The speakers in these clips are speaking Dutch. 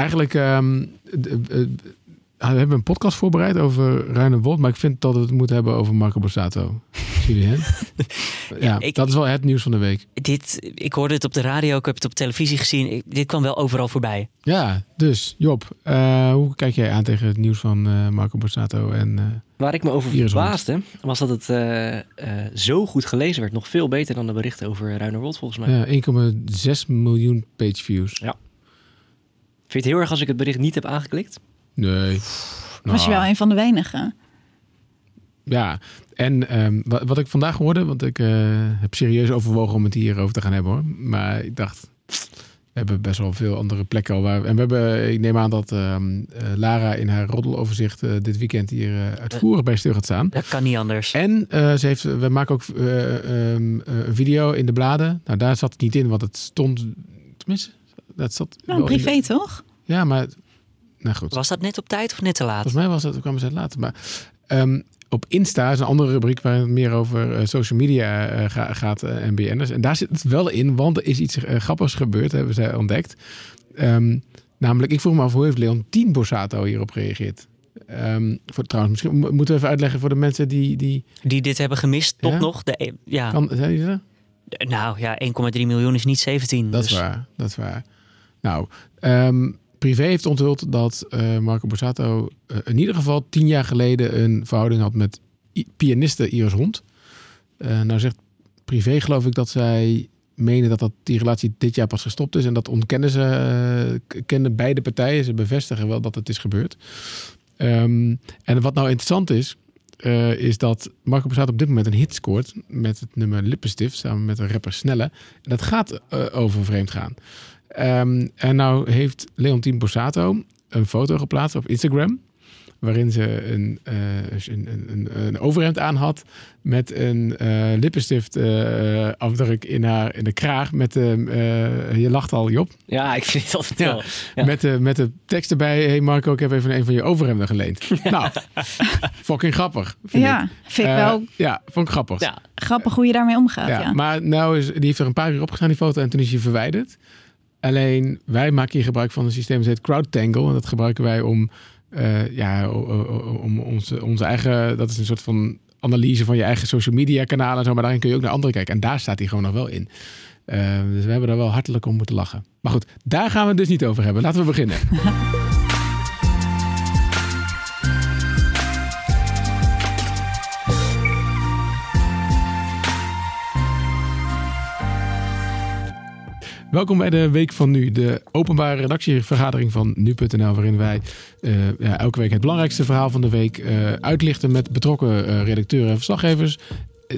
eigenlijk eh, we hebben een podcast voorbereid over Ruine Wold, maar ik vind dat we het moeten hebben over Marco Borsato. Julien? ja, ik- dat is wel het nieuws van de week. Dit, ik hoorde het op de radio, ik heb het op televisie gezien. Ik- dit kwam wel overal voorbij. Ja, dus Job, eh, hoe kijk jij aan tegen het nieuws van eh, Marco Borsato? En, eh, Waar ik me over verbaasde, was dat het eh, eh, zo goed gelezen werd. Nog veel beter dan de berichten over Ruinerwold volgens mij. ja, 1,6 miljoen page views. Vind je het heel erg als ik het bericht niet heb aangeklikt? Nee. Was je Nou, wel een van de weinigen? Ja, en ehm, wat, wat ik vandaag hoorde, want ik eh, heb serieus overwogen om het hierover te gaan hebben hoor. Maar ik dacht, we hebben best wel veel andere plekken al waar. En we hebben, ik neem aan dat ehm, eh, Lara in haar roddeloverzicht eh, dit weekend hier eh, uitvoerig bij stil gaat staan. Dat kan niet anders. En eh, ze heeft, we maken ook eh, ehm, eh, een video in de bladen. Nou, daar zat het niet in, want het stond, tenminste, dat zat Nou, in de- privé toch? ja, maar, nou goed. Was dat net op tijd of net te laat? Volgens mij was het, kwamen ze het later. Maar ehm, op Insta is een andere rubriek waar het meer over eh, social media eh, ga- gaat eh, en BN'ers. En daar zit het wel in, want er is iets grappigs gebeurd, hebben zij ontdekt. Ehm, namelijk, ik vroeg me af, hoe heeft Leon Tien Borsato hierop gereageerd? Ehm, voor, trouwens, misschien mo- moeten we even uitleggen voor de mensen die... die Die dit hebben gemist, toch Ja? nog? De, e- ja. kan, zijn die er? Nou ja, 1,3 miljoen is niet 17. Dat dus. is waar, dat is waar. Nou, ehm, Privé heeft onthuld dat eh, Marco Borsato eh, in ieder geval tien jaar geleden een verhouding had met pianiste Iris Hond. Eh, nou zegt Privé geloof ik dat zij menen dat, dat die relatie dit jaar pas gestopt is. En dat ontkennen ze, kennen beide partijen. Ze bevestigen wel dat het is gebeurd. Ehm, en wat nou interessant is, is dat Marco Borsato op dit moment een hit scoort met het nummer Lippenstift samen met de rapper Snelle. En dat gaat over vreemd gaan. Ehm, en nou heeft Leontien Borsato een foto geplaatst op Instagram. Waarin ze een, eh, een, een, een, overhemd aan had. Met een eh, lippenstift eh, afdruk in, haar, in de kraag. Met de, eh, je lacht al, Job. Ja, ik vind het altijd Ja. wel. Ja. Met, de, met de tekst erbij. Hey Marco, ik heb even een van je overhemden geleend. nou, fucking grappig. Vind Ja, ik. vind ik wel Ja, vond ik grappig. Ja, grappig hoe je daarmee omgaat. Ja, Ja, Maar nou is, die heeft er een paar uur opgestaan, die foto, en toen is hij verwijderd. Alleen wij maken hier gebruik van een systeem dat heet CrowdTangle. En dat gebruiken wij om, eh, ja, om onze, onze eigen, dat is een soort van analyse van je eigen social media kanalen en zo. Maar daarin kun je ook naar anderen kijken. En daar staat hij gewoon nog wel in. Eh, dus we hebben er wel hartelijk om moeten lachen. Maar goed, daar gaan we het dus niet over hebben. Laten we beginnen. Welkom bij de Week van Nu, de openbare redactievergadering van Nu.nl, waarin wij eh, ja, elke week het belangrijkste verhaal van de week eh, uitlichten met betrokken eh, redacteuren en verslaggevers.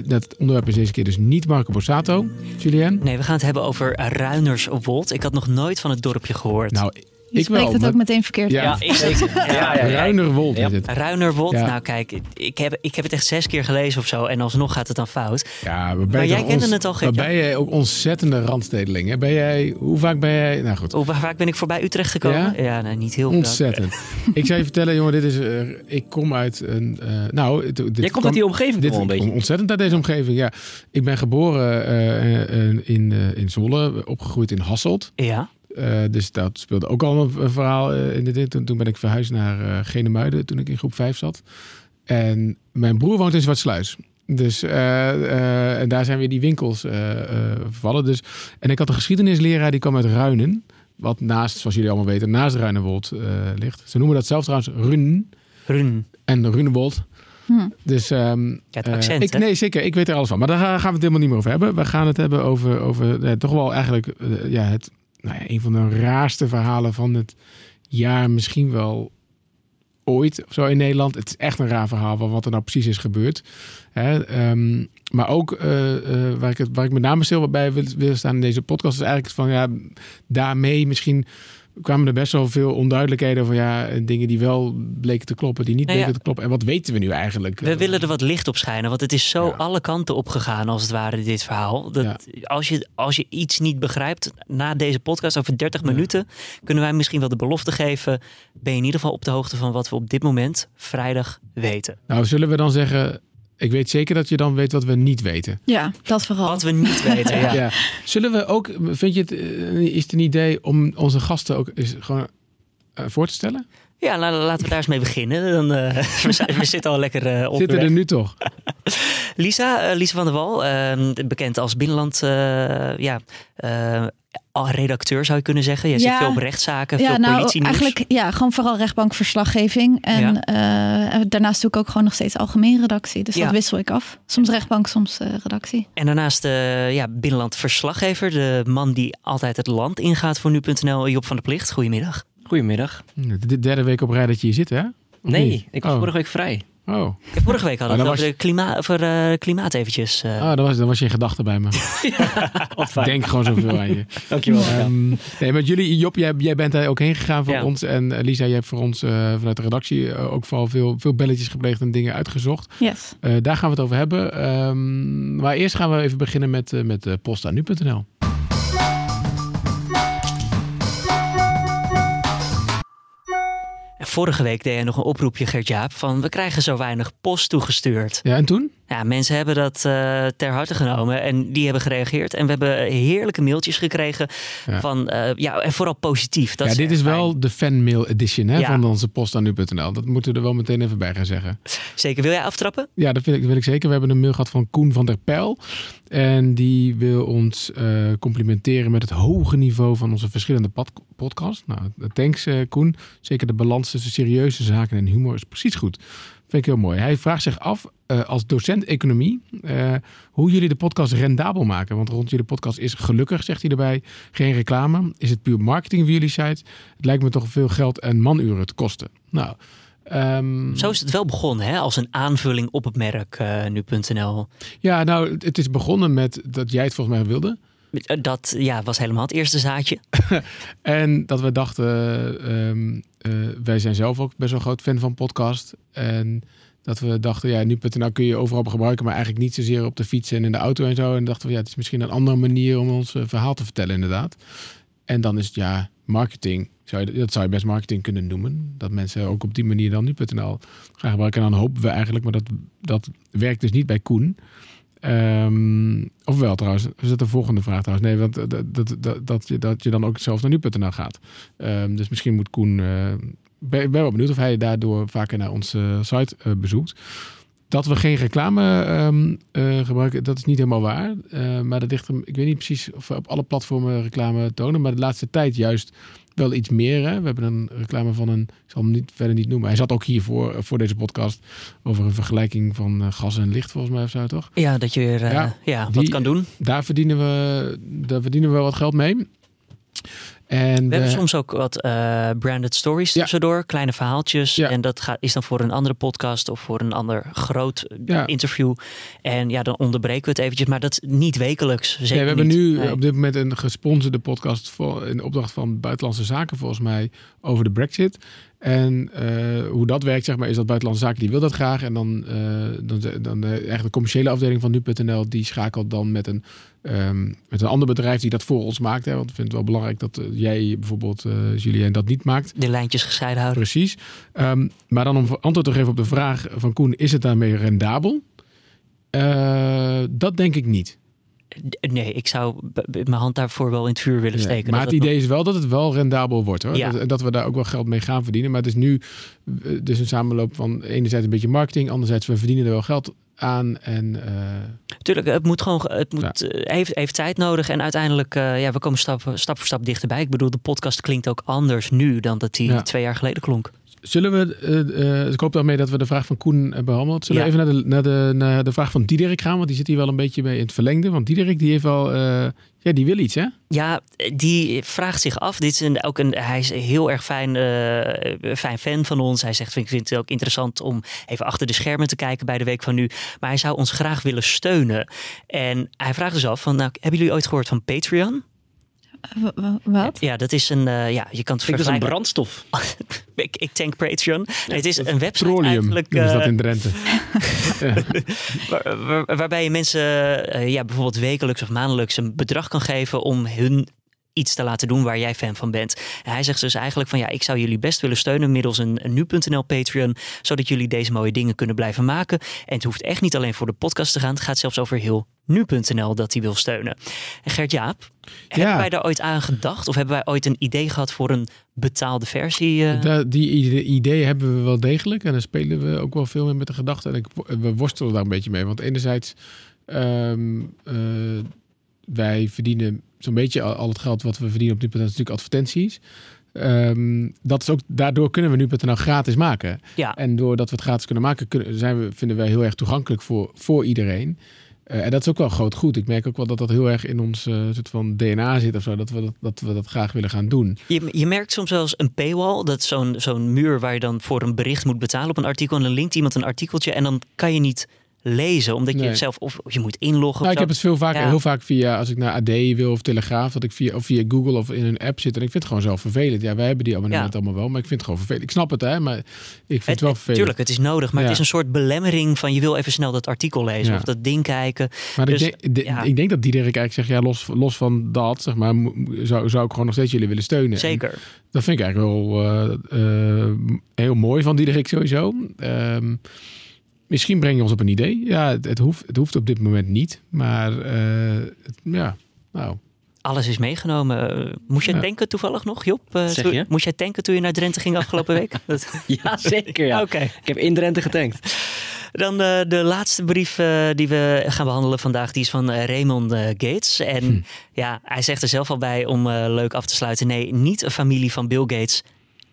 Dat onderwerp is deze keer dus niet Marco Borsato. Julien? Nee, we gaan het hebben over Ruinerswold. Ik had nog nooit van het dorpje gehoord. Nou, je ik spreekt wel. het maar- ook meteen verkeerd Ja. ja. Ja, ja, ja. Ruinerwold Ja. is het. Ruinerwold, Ja. nou kijk, ik heb, ik heb het echt zes keer gelezen of zo. En alsnog gaat het dan fout. Ja, maar, ben Maar je jij kende ons- het al, Maar Gert-Jan? ben jij ook ontzettende randstedeling? Hè? Ben jij, hoe vaak ben jij... Nou goed, Hoe vaak ben ik voorbij Utrecht gekomen? Ja, nee, niet heel vaak. ontzettend. ik zou je vertellen, jongen, dit is... eh, ik kom uit een... eh, nou, het- dit Jij komt uit die omgeving Dit een ik kom beetje. ontzettend uit deze omgeving, ja. Ik ben geboren eh, in, in Zwolle, opgegroeid in Hasselt. Ja, Eh, dus dat speelde ook al een, een verhaal eh, in dit. Toen, toen ben ik verhuisd naar eh Genemuiden, toen ik in groep 5 zat. En mijn broer woont in Zwartsluis. Dus eh, eh, en daar zijn weer die winkels eh, eh, vervallen. Dus, en ik had een geschiedenisleraar die kwam uit Ruinen. Wat naast, zoals jullie allemaal weten, naast Ruinewold eh, ligt. Ze noemen dat zelf trouwens Run Run. en Runewold. Hm. Dus ehm, Ja, het accent, ik, nee, zeker. Ik weet er alles van. Maar daar gaan we het helemaal niet meer over hebben. We gaan het hebben over, over eh, toch wel eigenlijk ja, het, nou ja, een van de raarste verhalen van het jaar. Misschien wel ooit zo in Nederland. Het is echt een raar verhaal van wat er nou precies is gebeurd. Hè, ehm, maar ook eh, eh, waar, ik het, waar ik met name stil bij wil, wil staan in deze podcast is eigenlijk van ja, daarmee misschien kwamen er best wel veel onduidelijkheden over ja, dingen die wel bleken te kloppen, die niet Nou ja. bleken te kloppen. En wat weten we nu eigenlijk? We willen er wat licht op schijnen, want het is zo Ja. alle kanten opgegaan als het ware, dit verhaal. Dat als, je, als je iets niet begrijpt, na deze podcast over 30 Ja. minuten, kunnen wij misschien wel de belofte geven. Ben je in ieder geval op de hoogte van wat we op dit moment, vrijdag, weten. Nou, zullen we dan zeggen, ik weet zeker dat je dan weet wat we niet weten. Ja, dat vooral. Wat we niet weten, ja. Zullen we ook, vind je het, eh, is het een idee om onze gasten ook eens gewoon eh, voor te stellen? Ja, la- laten we daar eens mee beginnen. Dan, eh, we, zijn- we zitten al lekker op Zitten er nu toch? Lisa, eh, Lisa van der Wal, eh, bekend als binnenland eh, ja, eh, redacteur zou je kunnen zeggen. Je Ja. zit veel op rechtszaken, Ja, veel nou politienieuws. eigenlijk ja, gewoon vooral rechtbankverslaggeving. En Ja. eh, daarnaast doe ik ook gewoon nog steeds algemeen redactie. Dus Ja. dat wissel ik af. Soms rechtbank, soms eh, redactie. En daarnaast de ja, binnenland verslaggever, de man die altijd het land ingaat voor nu.nl, Job van der Plicht. Goedemiddag. Goedemiddag. De derde week op rij dat je hier zit, hè? Of Nee, niet? ik was Oh. vorige week vrij. Oh, Ja, vorige week hadden we Oh, het over, de klima over eh, klimaat eventjes. eh. ah, dan, was, dan was je in gedachten bij me. Ik denk gewoon zoveel aan je. Dankjewel. Ehm, nee, met jullie, Job, jij, jij bent daar ook heen gegaan voor Ja. ons. En eh, Lisa, jij hebt voor ons vanuit de redactie ook vooral veel, veel belletjes gepleegd en dingen uitgezocht. Yes. Eh, daar gaan we het over hebben. Ehm, maar eerst gaan we even beginnen met, met postanu.nl. En Vorige week deed je nog een oproepje, Gert-Jaap, van we krijgen zo weinig post toegestuurd. Ja, en toen? Ja, mensen hebben dat eh, ter harte genomen en die hebben gereageerd. En we hebben heerlijke mailtjes gekregen Ja. van, eh, ja, en vooral positief. Dat ja, dit erg is fijn. wel de fanmail edition hè, Ja. van onze postanu.nl. Dat moeten we er wel meteen even bij gaan zeggen. Zeker, wil jij aftrappen? Ja, dat, vind ik, dat wil ik zeker. We hebben een mail gehad van Koen van der Pijl. En die wil ons eh, complimenteren met het hoge niveau van onze verschillende pod podcasts. Nou, thanks Koen. Zeker de balans tussen serieuze zaken en humor is precies goed. Vind ik heel mooi. Hij vraagt zich af, eh, als docent economie, eh, hoe jullie de podcast rendabel maken. Want rond jullie podcast is gelukkig, zegt hij erbij, geen reclame. Is het puur marketing voor jullie site? Het lijkt me toch veel geld en manuren te kosten. Nou, ehm, Zo is het wel begonnen, hè? als een aanvulling op het merk eh, nu.nl. Ja, nou, het is begonnen met dat jij het volgens mij wilde. Eh, Dat ja, was helemaal het eerste zaadje. En dat we dachten, ehm, eh, wij zijn zelf ook best wel groot fan van podcast. En dat we dachten, ja, nu.nl kun je overal gebruiken, maar eigenlijk niet zozeer op de fiets en in de auto en zo. En dachten we, ja, het is misschien een andere manier om ons eh, verhaal te vertellen, inderdaad. En dan is het, ja, marketing. Zou je, dat zou je best marketing kunnen noemen. Dat mensen ook op die manier dan nu.nl gaan gebruiken. En dan hopen we eigenlijk, maar dat, dat werkt dus niet bij Koen. Ehm of wel trouwens, is dat de volgende vraag trouwens? Nee, want dat, dat, dat, je, dat je dan ook zelf naar nu.nl gaat. Ehm, dus misschien moet Koen... eh, ben, wel benieuwd of hij daardoor vaker naar onze site eh, bezoekt. Dat we geen reclame ehm, eh, gebruiken, dat is niet helemaal waar. Eh, maar dat ligt ik weet niet precies of we op alle platformen reclame tonen. Maar de laatste tijd juist wel iets meer. Hè? We hebben een reclame van een, ik zal hem niet, verder niet noemen. Hij zat ook hier voor, voor deze podcast over een vergelijking van eh, gas en licht volgens mij of zo toch? Ja, dat je weer eh, Ja, ja, wat kan doen. Daar verdienen we, daar verdienen we wat geld mee. En We hebben we- soms ook wat eh, branded stories Ja. tussendoor, kleine verhaaltjes. Ja. En dat gaat, is dan voor een andere podcast of voor een ander groot eh, Ja. interview. En ja, dan onderbreken we het eventjes, maar dat is niet wekelijks. Zeker Nee, we hebben niet. nu Nee. op dit moment een gesponsorde podcast voor, in opdracht van Buitenlandse Zaken, volgens mij, over de Brexit. En eh, hoe dat werkt, zeg maar, is dat Buitenlandse Zaken die wil dat graag. En dan, eh, dan, dan de, eigenlijk de commerciële afdeling van nu.nl, die schakelt dan met een, ehm, met een ander bedrijf die dat voor ons maakt. Hè. Want ik vind het wel belangrijk dat eh, jij bijvoorbeeld, eh Julien, dat niet maakt. De lijntjes gescheiden houden. Precies. Ehm, maar dan om antwoord te geven op de vraag van Koen, is het daarmee rendabel? Eh, dat denk ik niet. Nee, ik zou mijn hand daarvoor wel in het vuur willen steken. maar het idee is wel dat het wel rendabel wordt hoor. Ja. Dat, dat we daar ook wel geld mee gaan verdienen. Maar het is nu dus een samenloop van enerzijds een beetje marketing, anderzijds we verdienen er wel geld aan. En eh, Tuurlijk, het moet gewoon, het moet, eh, heeft, heeft tijd nodig. En uiteindelijk, ja, we komen stap, stap voor stap dichterbij. Ik bedoel, de podcast klinkt ook anders nu dan dat die twee jaar geleden klonk. Zullen we, eh, eh, ik hoop daarmee dat we de vraag van Koen hebben behandeld. Zullen Ja. we even naar de, naar, de, naar de vraag van Diederik gaan? Want die zit hier wel een beetje mee in het verlengde. Want Diederik die heeft wel, eh, ja die wil iets hè? Ja, die vraagt zich af. Dit is een, ook een, hij is heel erg fijn, eh, fijn fan van ons. Hij zegt, ik vind het ook interessant om even achter de schermen te kijken bij de Week van Nu. Maar hij zou ons graag willen steunen. En hij vraagt dus af, van, nou, hebben jullie ooit gehoord van Patreon? Wat? Ja, dat dat eh, ja, je kan het ik dus een vergelijken. brandstof. ik, ik tank Patreon. Nee, het is een website Petroleum eigenlijk... ze dat eh, in Drenthe. Waar- waar- waarbij je mensen eh, ja, bijvoorbeeld wekelijks of maandelijks een bedrag kan geven om hun iets te laten doen waar jij fan van bent. En hij zegt dus eigenlijk van ja, ik zou jullie best willen steunen middels een, een nu.nl Patreon, zodat jullie deze mooie dingen kunnen blijven maken. En het hoeft echt niet alleen voor de podcast te gaan, het gaat zelfs over heel nu.nl dat hij wil steunen. En Gert Jaap, hebben wij daar ooit aan gedacht? Of hebben wij ooit een idee gehad voor een betaalde versie? Uh... Da, die ideeën hebben we wel degelijk. En daar spelen we ook wel veel mee met de gedachten. En ik, we worstelen daar een beetje mee. Want enerzijds, um, uh, wij verdienen zo'n beetje al, al, het geld wat we verdienen op nu.nl natuurlijk advertenties. Um, dat is ook, daardoor kunnen we nu.nl gratis maken. Ja. En doordat we het gratis kunnen maken, kunnen, zijn we, vinden wij heel erg toegankelijk voor, voor iedereen. Uh, en dat is ook wel groot goed. Ik merk ook wel dat dat heel erg in ons uh, soort van DNA zit of zo. Dat we dat, dat we dat graag willen gaan doen. Je, je merkt soms zelfs een paywall. Dat is zo'n zo'n muur waar je dan voor een bericht moet betalen op een artikel. En dan linkt iemand een artikeltje en dan kan je niet lezen. Omdat je zelf of je moet inloggen. Nou, ik zo. heb het veel vaker, Ja. heel vaak via, als ik naar AD wil of Telegraaf, dat ik via, of via Google of in een app zit. En ik vind het gewoon zelf vervelend. Ja, wij hebben die abonnementen allemaal wel, maar ik vind het gewoon vervelend. Ik snap het, hè, maar ik vind het, wel vervelend. Tuurlijk, het is nodig. Maar Ja. het is een soort belemmering van je wil even snel dat artikel lezen. Of dat ding kijken. Maar Dus, ik, denk, ik denk dat Diederik eigenlijk zegt, ja, los, los van dat, zeg maar, zou, zou ik gewoon nog steeds jullie willen steunen. En Zeker. dat vind ik eigenlijk wel eh, eh, heel mooi van Diederik sowieso. Ehm, misschien breng je ons op een idee. Ja, het, het, hoeft, het hoeft op dit moment niet. Maar eh, het- ja, nou... Alles is meegenomen. Eh, Moest jij Ja. tanken toevallig nog, Job? Eh, Zeg je? Moest jij tanken toen je naar Drenthe ging afgelopen week? Dat- Ja, zeker ja. Oké. Ik heb in Drenthe getankt. Dan eh, de laatste brief eh, die we gaan behandelen vandaag. Die is van Raymond Gates. En Hm. ja, hij zegt er zelf al bij om eh, leuk af te sluiten. Nee, niet een familie van Bill Gates.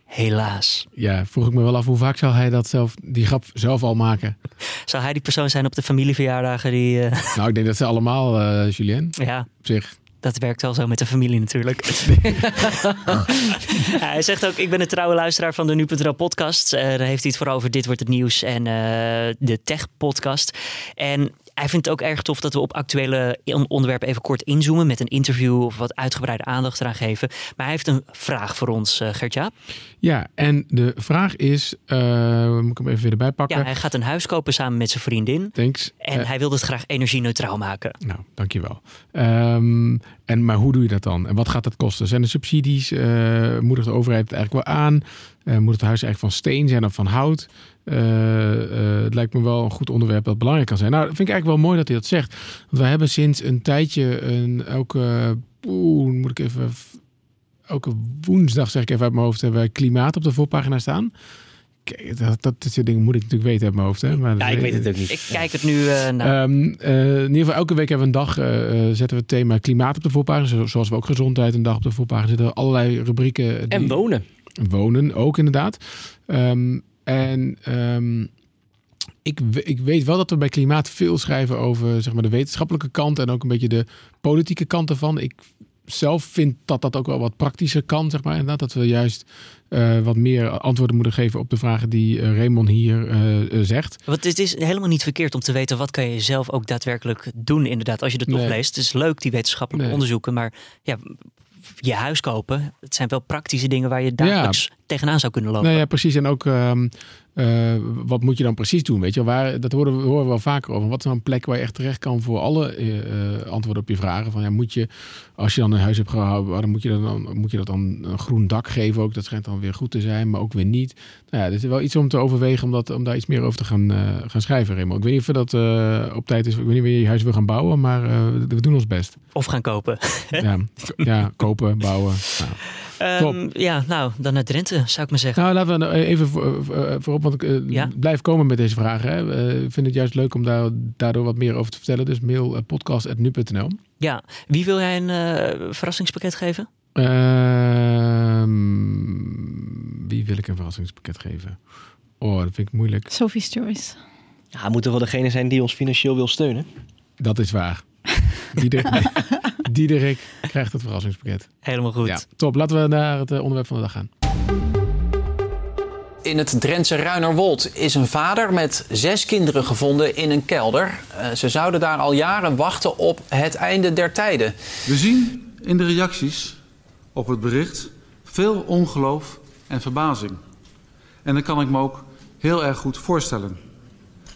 Helaas. Ja, vroeg ik me wel af hoe vaak zal hij dat zelf, die grap zelf al maken. Zou hij die persoon zijn op de familieverjaardagen die... eh, Nou, ik denk dat ze allemaal, eh Julien, ja, op zich. Dat werkt wel zo met de familie natuurlijk. Ja, hij zegt ook, ik ben een trouwe luisteraar van de Nu.nl podcast. Eh, daar heeft hij het voor over Dit Wordt Het Nieuws en de Tech podcast. En hij vindt het ook erg tof dat we op actuele on- onderwerpen even kort inzoomen... met een interview of wat uitgebreide aandacht eraan geven. Maar hij heeft een vraag voor ons, Gertja. Ja, en de vraag is, eh, moet ik hem even weer erbij pakken? Ja, hij gaat een huis kopen samen met zijn vriendin. Thanks. En Eh, hij wil het graag energie-neutraal maken. Nou, dankjewel. Ehm en, maar hoe doe je dat dan? En wat gaat dat kosten? Zijn er subsidies? Eh moedigt de overheid het eigenlijk wel aan? Moet het huis eigenlijk van steen zijn of van hout? Het lijkt me wel een goed onderwerp dat belangrijk kan zijn. Nou, dat vind ik eigenlijk wel mooi dat hij dat zegt. Want wij hebben sinds een tijdje een, elke... Oeh, moet ik even... Elke woensdag, zeg ik even uit mijn hoofd, hebben wij klimaat op de voorpagina staan. Kijk, dat, dat, dat soort dingen moet ik natuurlijk weten uit mijn hoofd. Hè? Maar Ja, ik weet het ook niet. Ik kijk het nu eh, naar. Ehm, eh, in ieder geval, elke week hebben we een dag, eh, eh, zetten we het thema klimaat op de voorpagina. Zo- Zoals we ook gezondheid een dag op de voorpagina zitten. Allerlei rubrieken. die- En wonen. Wonen ook inderdaad. Ehm, en ehm, ik, we- ik weet wel dat we bij klimaat veel schrijven over zeg maar, de wetenschappelijke kant. En ook een beetje de politieke kant ervan. Ik zelf vind dat dat ook wel wat praktischer kan. Zeg maar, inderdaad, dat we juist eh, wat meer antwoorden moeten geven op de vragen die eh, Raymond hier eh, zegt. Want het is helemaal niet verkeerd om te weten wat kan je zelf ook daadwerkelijk doen inderdaad. Als je het Nee. leest. Het is leuk die wetenschappelijke Nee. onderzoeken. Maar ja, je huis kopen. Het zijn wel praktische dingen waar je dagelijks tegenaan zou kunnen lopen. Nou ja, precies. En ook ehm, eh, wat moet je dan precies doen? Weet je, waar, dat horen we, horen we wel vaker over. Wat is nou een plek waar je echt terecht kan voor alle eh, eh, antwoorden op je vragen? Van ja, moet je, als je dan een huis hebt gehouden, dan moet je, dat dan moet je dat dan een groen dak geven ook. Dat schijnt dan weer goed te zijn, maar ook weer niet. Nou ja, dit is wel iets om te overwegen om, dat, om daar iets meer over te gaan, gaan schrijven, Remo. Ik weet niet of dat op tijd is. Ik weet niet wanneer je huis wil gaan bouwen, maar we, we doen ons best. Of gaan kopen. ja, ja, kopen, bouwen. Nou. Ehm, ja, nou, dan naar Drenthe zou ik maar zeggen. Nou, laten we nou even voor, voor- voorop, want ik eh, Ja. blijf komen met deze vragen. Hè. Eh, Ik vind het juist leuk om daar, daardoor wat meer over te vertellen. Dus mail uh, podcast.nu.nl. Ja, wie wil jij een eh, verrassingspakket geven? Ehm, wie wil ik een verrassingspakket geven? Oh, dat vind ik moeilijk. Sophie's Choice. Ja, moet er wel degene zijn die ons financieel wil steunen. Dat is waar. Diederik, Diederik krijgt het verrassingspakket. Helemaal goed. Ja, top. Laten we naar het eh, onderwerp van de dag gaan. In het Drentse Ruinerwold is een vader met zes kinderen gevonden in een kelder. Eh, ze zouden daar al jaren wachten op het einde der tijden. We zien in de reacties op het bericht veel ongeloof en verbazing. En dat kan ik me ook heel erg goed voorstellen.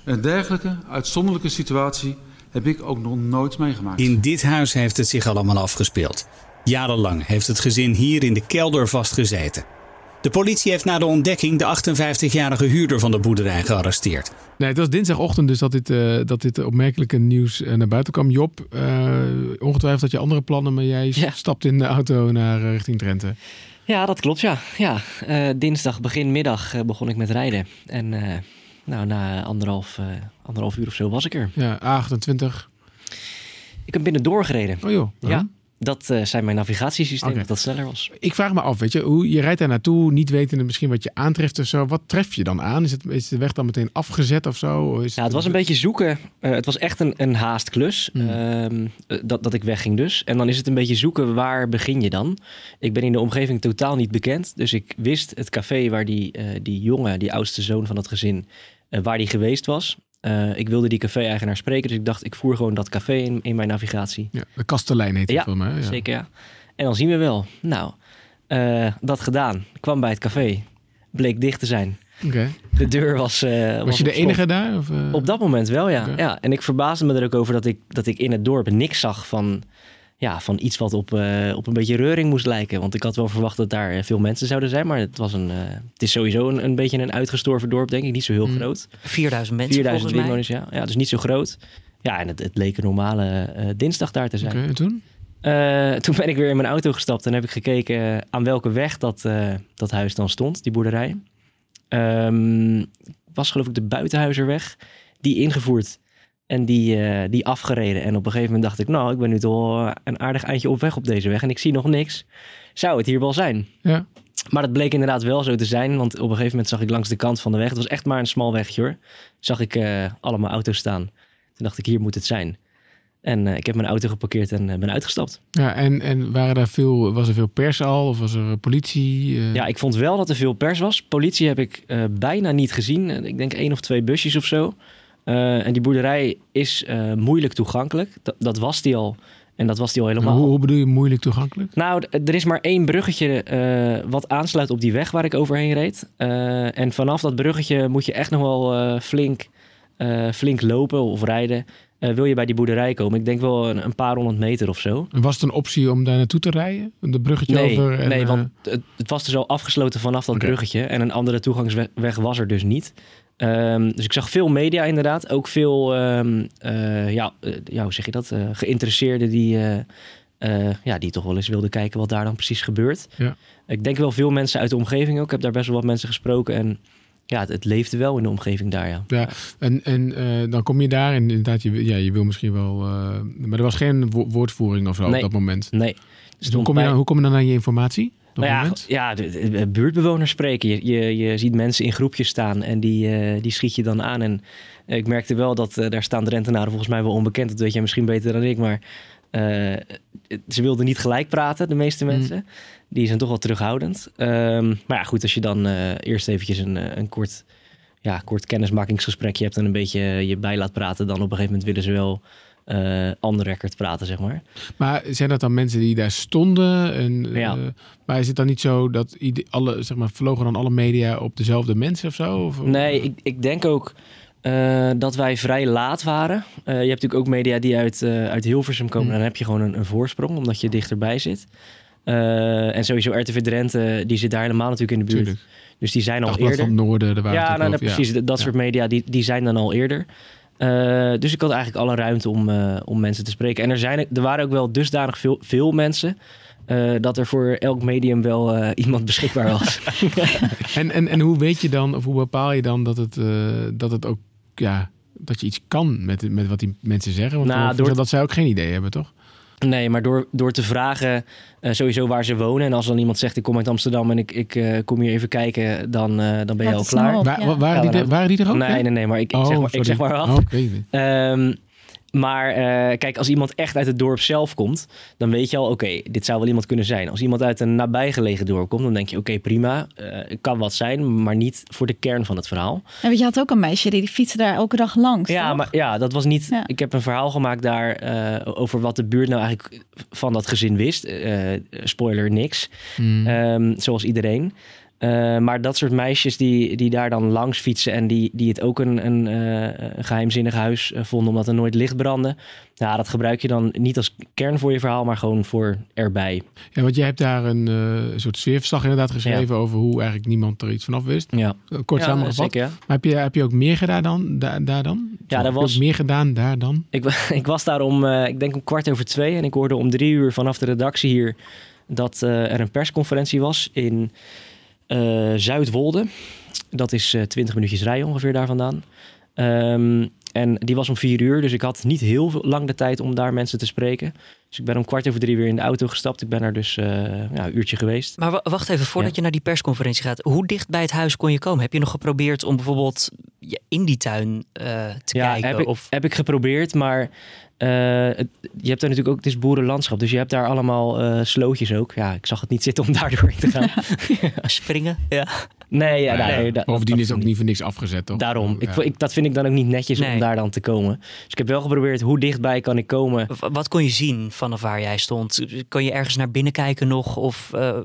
Een dergelijke uitzonderlijke situatie heb ik ook nog nooit meegemaakt. In dit huis heeft het zich allemaal afgespeeld. Jarenlang heeft het gezin hier in de kelder vastgezeten. De politie heeft na de ontdekking de 58-jarige huurder van de boerderij gearresteerd. Nee, het was dinsdagochtend dus dat dit, eh, dat dit opmerkelijke nieuws eh, naar buiten kwam. Job, eh, ongetwijfeld had je andere plannen, maar jij Ja. stapt in de auto naar richting Drenthe. Ja, dat klopt, ja. ja eh, dinsdag begin middag eh, begon ik met rijden. En eh, nou, na anderhalf, eh, anderhalf uur of zo was ik er. Ja, A28. Ik heb binnen doorgereden. Oh joh. Ja, dat eh, zijn mijn navigatiesystemen, Oké. dat dat sneller was. Ik vraag me af, weet je, hoe je rijdt daar naartoe, niet wetende misschien wat je aantreft of zo. Wat tref je dan aan? Is, het, is de weg dan meteen afgezet of zo? Is Ja, het was een beetje zoeken. Eh, het was echt een, een haastklus. Hmm. ehm, eh, dat, dat ik wegging dus. En dan is het een beetje zoeken, waar begin je dan? Ik ben in de omgeving totaal niet bekend. Dus ik wist het café waar die, die jongen, die oudste zoon van het gezin, waar die geweest was. Eh, ik wilde die café-eigenaar spreken, dus ik dacht, ik voer gewoon dat café in, in mijn navigatie. Ja, de Kastelein heet het Ja, mij. Ja. Zeker, ja. En dan zien we wel. Nou, eh, dat gedaan. Ik kwam bij het café. Bleek dicht te zijn. De deur was. eh, Was je de enige daar? Of, eh? Op dat moment wel, ja. Ja. En ik verbaasde me er ook over dat ik, dat ik in het dorp niks zag van, ja, van iets wat op, eh, op een beetje reuring moest lijken. Want ik had wel verwacht dat daar eh, veel mensen zouden zijn. Maar het, was een, eh, het is sowieso een, een beetje een uitgestorven dorp, denk ik. Niet zo heel Mm. groot. 4000 mensen 4000 volgens mij. inwoners, ja. ja. Dus niet zo groot. Ja, en het, het leek een normale dinsdag daar te zijn. Toen? Toen ben ik weer in mijn auto gestapt en heb ik gekeken aan welke weg dat, dat huis dan stond, die boerderij. Ehm, was geloof ik de Buitenhuizerweg, die ingevoerd en die, eh, die afgereden. En op een gegeven moment dacht ik, nou, ik ben nu toch een aardig eindje op weg op deze weg en ik zie nog niks. Zou het hier wel zijn? Ja. Maar het bleek inderdaad wel zo te zijn, want op een gegeven moment zag ik langs de kant van de weg, het was echt maar een smal wegje hoor, zag ik eh, allemaal auto's staan. Toen dacht ik, hier moet het zijn. En eh, ik heb mijn auto geparkeerd en ben uitgestapt. Ja, en, en waren daar veel, was er veel pers al? Of was er politie? Ja, ik vond wel dat er veel pers was. Politie heb ik bijna niet gezien. Ik denk één of twee busjes of zo. Eh, en die boerderij is eh, moeilijk toegankelijk. Dat, dat was die al. En dat was die al helemaal. hoe, hoe bedoel je moeilijk toegankelijk? Nou, er is maar één bruggetje eh, wat aansluit op die weg waar ik overheen reed. En vanaf dat bruggetje moet je echt nog wel flink, flink lopen of rijden. wil je bij die boerderij komen? Ik denk wel een, een paar honderd meter of zo. Was het een optie om daar naartoe te rijden? De bruggetje Nee, over? En, nee want het, het was dus al afgesloten vanaf dat bruggetje. En een andere toegangsweg weg was er dus niet. Ehm, dus ik zag veel media inderdaad. Ook veel, ehm, eh, ja, eh, ja, hoe zeg je dat? Eh, geïnteresseerden die, ja, die toch wel eens wilden kijken wat daar dan precies gebeurt. Ja. Ik denk wel veel mensen uit de omgeving ook. Ik heb daar best wel wat mensen gesproken. En ja, het, het leefde wel in de omgeving daar, ja. Ja, en, en dan kom je daar en inderdaad, je, ja, je wil misschien wel... maar er was geen wo- woordvoering of zo Nee. op dat moment. Nee. Dus hoe kom, je dan, hoe kom je dan aan je informatie? Nou ja, moment? ja de, de- de buurtbewoners spreken. Je, je, je ziet mensen in groepjes staan en die, eh, die schiet je dan aan. En eh, ik merkte wel dat eh, daar staan de rentenaren volgens mij wel onbekend. Dat weet jij misschien beter dan ik. Maar ze wilden niet gelijk praten, de meeste Mm. mensen. Die zijn toch wel terughoudend. Ehm, maar ja, goed, als je dan eerst eventjes een, een kort, ja, kort kennismakingsgesprekje hebt... en een beetje je bij laat praten... dan op een gegeven moment willen ze wel eh on record praten, zeg maar. Maar zijn dat dan mensen die daar stonden? En, Ja. eh, maar is het dan niet zo dat alle, zeg maar, vlogen dan alle media op dezelfde mensen of zo? Of, Nee, ik, ik denk ook eh, dat wij vrij laat waren. Eh, je hebt natuurlijk ook media die uit, eh, uit Hilversum komen. Hmm. Dan heb je gewoon een, een voorsprong, omdat je dichterbij zit. Eh, en sowieso RTV Drenthe, die zit daar helemaal natuurlijk in de buurt. Tuurlijk. Dus die zijn al Dagblad eerder. van Noorden, daar waren Ja, nou, ook nou, precies. Dat- Dat Ja. soort media, die, die zijn dan al eerder. Eh, dus ik had eigenlijk alle ruimte om, eh, om mensen te spreken. En er, zijn, er waren ook wel dusdanig veel, veel mensen... eh, dat er voor elk medium wel iemand beschikbaar was. En, en, en hoe weet je dan, of hoe bepaal je dan dat het, dat het ook, ja, dat je iets kan met, met wat die mensen zeggen? Want Nou, door- dat zij ook geen idee hebben, toch? Nee, maar door, door te vragen eh, sowieso waar ze wonen. En als dan iemand zegt, ik kom uit Amsterdam en ik, ik eh, kom hier even kijken, dan, eh, dan ben je al klaar. op, Wa- ja. wa- waren, die er, waren die er ook? Nee, nee, nee, maar ik, ik, Oh, zeg, maar, ik zeg maar wat. Oh. Ehm, maar eh, kijk, als iemand echt uit het dorp zelf komt, dan weet je al, oké, dit zou wel iemand kunnen zijn. Als iemand uit een nabijgelegen dorp komt, dan denk je, oké, prima, eh, het kan wat zijn, maar niet voor de kern van het verhaal. En weet je, had ook een meisje die, die fietste daar elke dag langs. Ja, toch? maar ja, dat was niet. Ja. Ik heb een verhaal gemaakt daar eh, over wat de buurt nou eigenlijk van dat gezin wist. Eh, spoiler, niks. Hmm. Ehm, zoals iedereen. Eh, maar dat soort meisjes die, die daar dan langs fietsen en die, die het ook een, een, eh, een geheimzinnig huis eh, vonden omdat er nooit licht brandde. Ja, dat gebruik je dan niet als kern voor je verhaal, maar gewoon voor erbij. Ja, want jij hebt daar een eh, soort sfeerverslag inderdaad geschreven over hoe eigenlijk niemand er iets vanaf wist. Ja, Kort ja, samengevat. zeker, ja. Maar heb je, heb je ook meer gedaan dan? Daar, daar dan? Ja, je ook was- meer gedaan daar dan? Ik, ik was daar om, eh, ik denk om kwart over twee. En ik hoorde om drie uur vanaf de redactie hier dat eh, er een persconferentie was in Zuidwolde. Dat is eh 20 minuutjes rijden ongeveer daar vandaan. Ehm, en die was om vier uur, dus ik had niet heel lang de tijd om daar mensen te spreken. Dus ik ben om kwart over drie weer in de auto gestapt. Ik ben er dus eh, ja, een uurtje geweest. Maar wa- wacht even, voordat Ja. je naar die persconferentie gaat. Hoe dicht bij het huis kon je komen? Heb je nog geprobeerd om bijvoorbeeld in die tuin eh, te ja, kijken? heb ik, of heb ik geprobeerd, maar eh, het- je hebt daar natuurlijk ook, het is boerenlandschap, dus je hebt daar allemaal slootjes ook. Ja, ik zag het niet zitten om daar doorheen te gaan. springen? Ja. Nee, ja, daar- Bovendien dat- is het ook niet voor niks afgezet, toch? Daarom, ik, ik, dat vind ik dan ook niet netjes Nee. om daar dan te komen. Dus ik heb wel geprobeerd, hoe dichtbij kan ik komen? W- Wat kon je zien vanaf waar jij stond? Kon je ergens naar binnen kijken nog? Of, eh,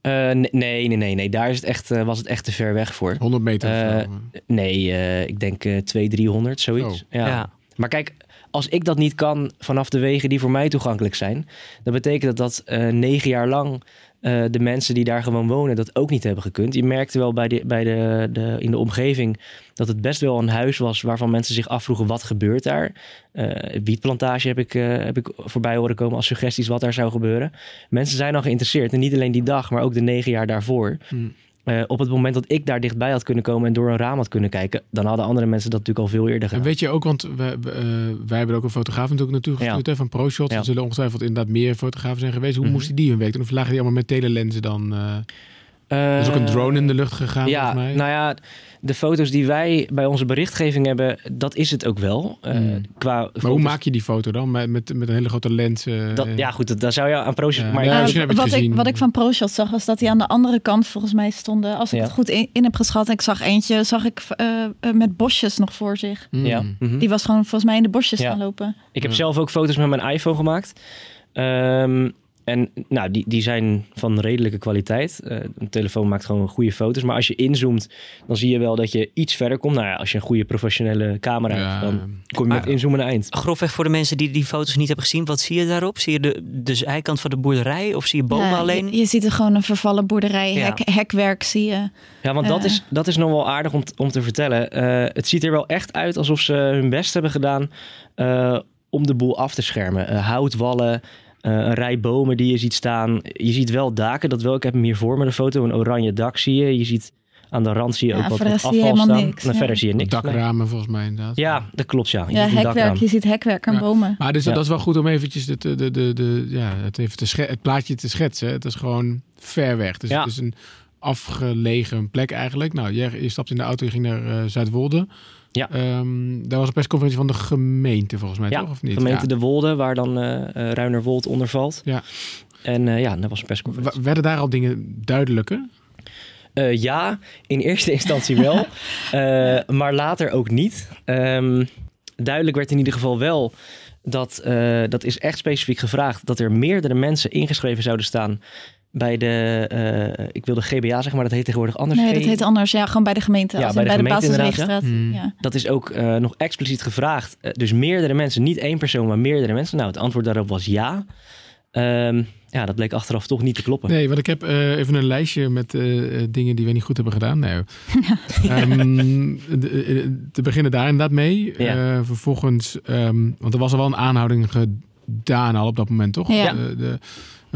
Eh, nee, nee, nee, nee, nee, daar is het echt, eh, was het echt te ver weg voor. 100 meter of zo. Nee, eh, ik denk eh 200, 300, zoiets. Zo. Ja. ja. Maar kijk, als ik dat niet kan vanaf de wegen die voor mij toegankelijk zijn, dan betekent dat dat eh, negen jaar lang eh, de mensen die daar gewoon wonen dat ook niet hebben gekund. Je merkte wel bij de, bij de, de, in de omgeving dat het best wel een huis was waarvan mensen zich afvroegen wat gebeurt daar. Eh wietplantage heb ik, eh, heb ik voorbij horen komen als suggesties wat daar zou gebeuren. Mensen zijn al geïnteresseerd en niet alleen die dag, maar ook de negen jaar daarvoor. Hmm. Eh, op het moment dat ik daar dichtbij had kunnen komen en door een raam had kunnen kijken, dan hadden andere mensen dat natuurlijk al veel eerder En gedaan. weet je ook, want we, eh, wij hebben ook een fotograaf natuurlijk naartoe gestuurd hè, van ProShot. Ja. Er zullen ongetwijfeld inderdaad meer fotografen zijn geweest. Hoe Mhm. moesten die hun week doen? Of lagen die allemaal met telelensen dan? eh er is ook een drone in de lucht gegaan Ja, volgens mij. nou ja, de foto's die wij bij onze berichtgeving hebben, dat is het ook wel. Eh, Hmm. qua maar hoe maak je die foto dan? Met, met, met een hele grote lens? eh, dat? Ja, goed, dat, daar zou je aan. Ja, maar ja, je het wat, ik, wat ik van ProShot zag, was dat die aan de andere kant volgens mij stonden. Als ik Ja. het goed in, in heb geschat. Ik zag eentje, zag ik eh, met bosjes nog voor zich. Hmm. ja, mhm. Die was gewoon volgens mij in de bosjes Ja. gaan lopen. Ik heb Ja. zelf ook foto's met mijn iPhone gemaakt. Ehm, en nou, die, die zijn van redelijke kwaliteit. Eh, een telefoon maakt gewoon goede foto's. Maar als je inzoomt, dan zie je wel dat je iets verder komt. Nou ja, als je een goede professionele camera Ja. hebt, dan kom je met inzoomen een eind. Grofweg voor de mensen die die foto's niet hebben gezien. Wat zie je daarop? Zie je de, de zijkant van de boerderij? Of zie je bomen Ja, alleen? Je, je ziet er gewoon een vervallen boerderij, Ja. hek, hekwerk zie je. Ja, want dat, Eh. is, dat is nog wel aardig om, t- om te vertellen. Eh, het ziet er wel echt uit alsof ze hun best hebben gedaan eh, om de boel af te schermen. Eh, houtwallen, een rij bomen die je ziet staan. Je ziet wel daken, dat wel. Ik heb hem hier voor me, de foto. Een oranje dak zie je. Je ziet aan de rand zie je Ja, ook wat, afval helemaal staan. niks, En ja. verder zie je niks. Nee. Dakramen volgens mij inderdaad. Ja, dat klopt ja. Je Ja, ziet hekwerk. dakraam. Je ziet hekwerk en Ja. bomen. Maar dus, Ja. dat is wel goed om eventjes de, de, de, de, ja, het, even te het plaatje te schetsen. Het is gewoon ver weg. Dus Ja. het is een afgelegen plek eigenlijk. Nou, je, je stapt in de auto, je ging naar eh, Zuidwolde. Ja. Ehm, daar was een persconferentie van de gemeente volgens mij, Ja, toch? Of niet? gemeente Ja. De Wolde, waar dan eh eh, Ruinerwold onder valt. Ja. En eh, ja, dat was een persconferentie. W- Werden daar al dingen duidelijker? Ja, in eerste instantie wel, maar later ook niet. Ehm, duidelijk werd in ieder geval wel dat, dat is echt specifiek gevraagd, dat er meerdere mensen ingeschreven zouden staan bij de, eh, ik wilde GBA zeggen, maar dat heet tegenwoordig anders. Nee, dat heet anders. Ja, gewoon bij de gemeente. Ja, als bij de bij de, gemeente. Hmm. Ja. Dat is ook eh, nog expliciet gevraagd. Eh, dus meerdere mensen, niet één persoon, maar meerdere mensen. Nou, het antwoord daarop was ja. Ehm, ja, dat bleek achteraf toch niet te kloppen. Nee, want ik heb eh, even een lijstje met dingen die we niet goed hebben gedaan. Nee. Ehm, de- eh, te beginnen daar inderdaad mee. Ja. Eh, vervolgens, ehm, want er was al wel een aanhouding gedaan al op dat moment, toch? Ja. De, de,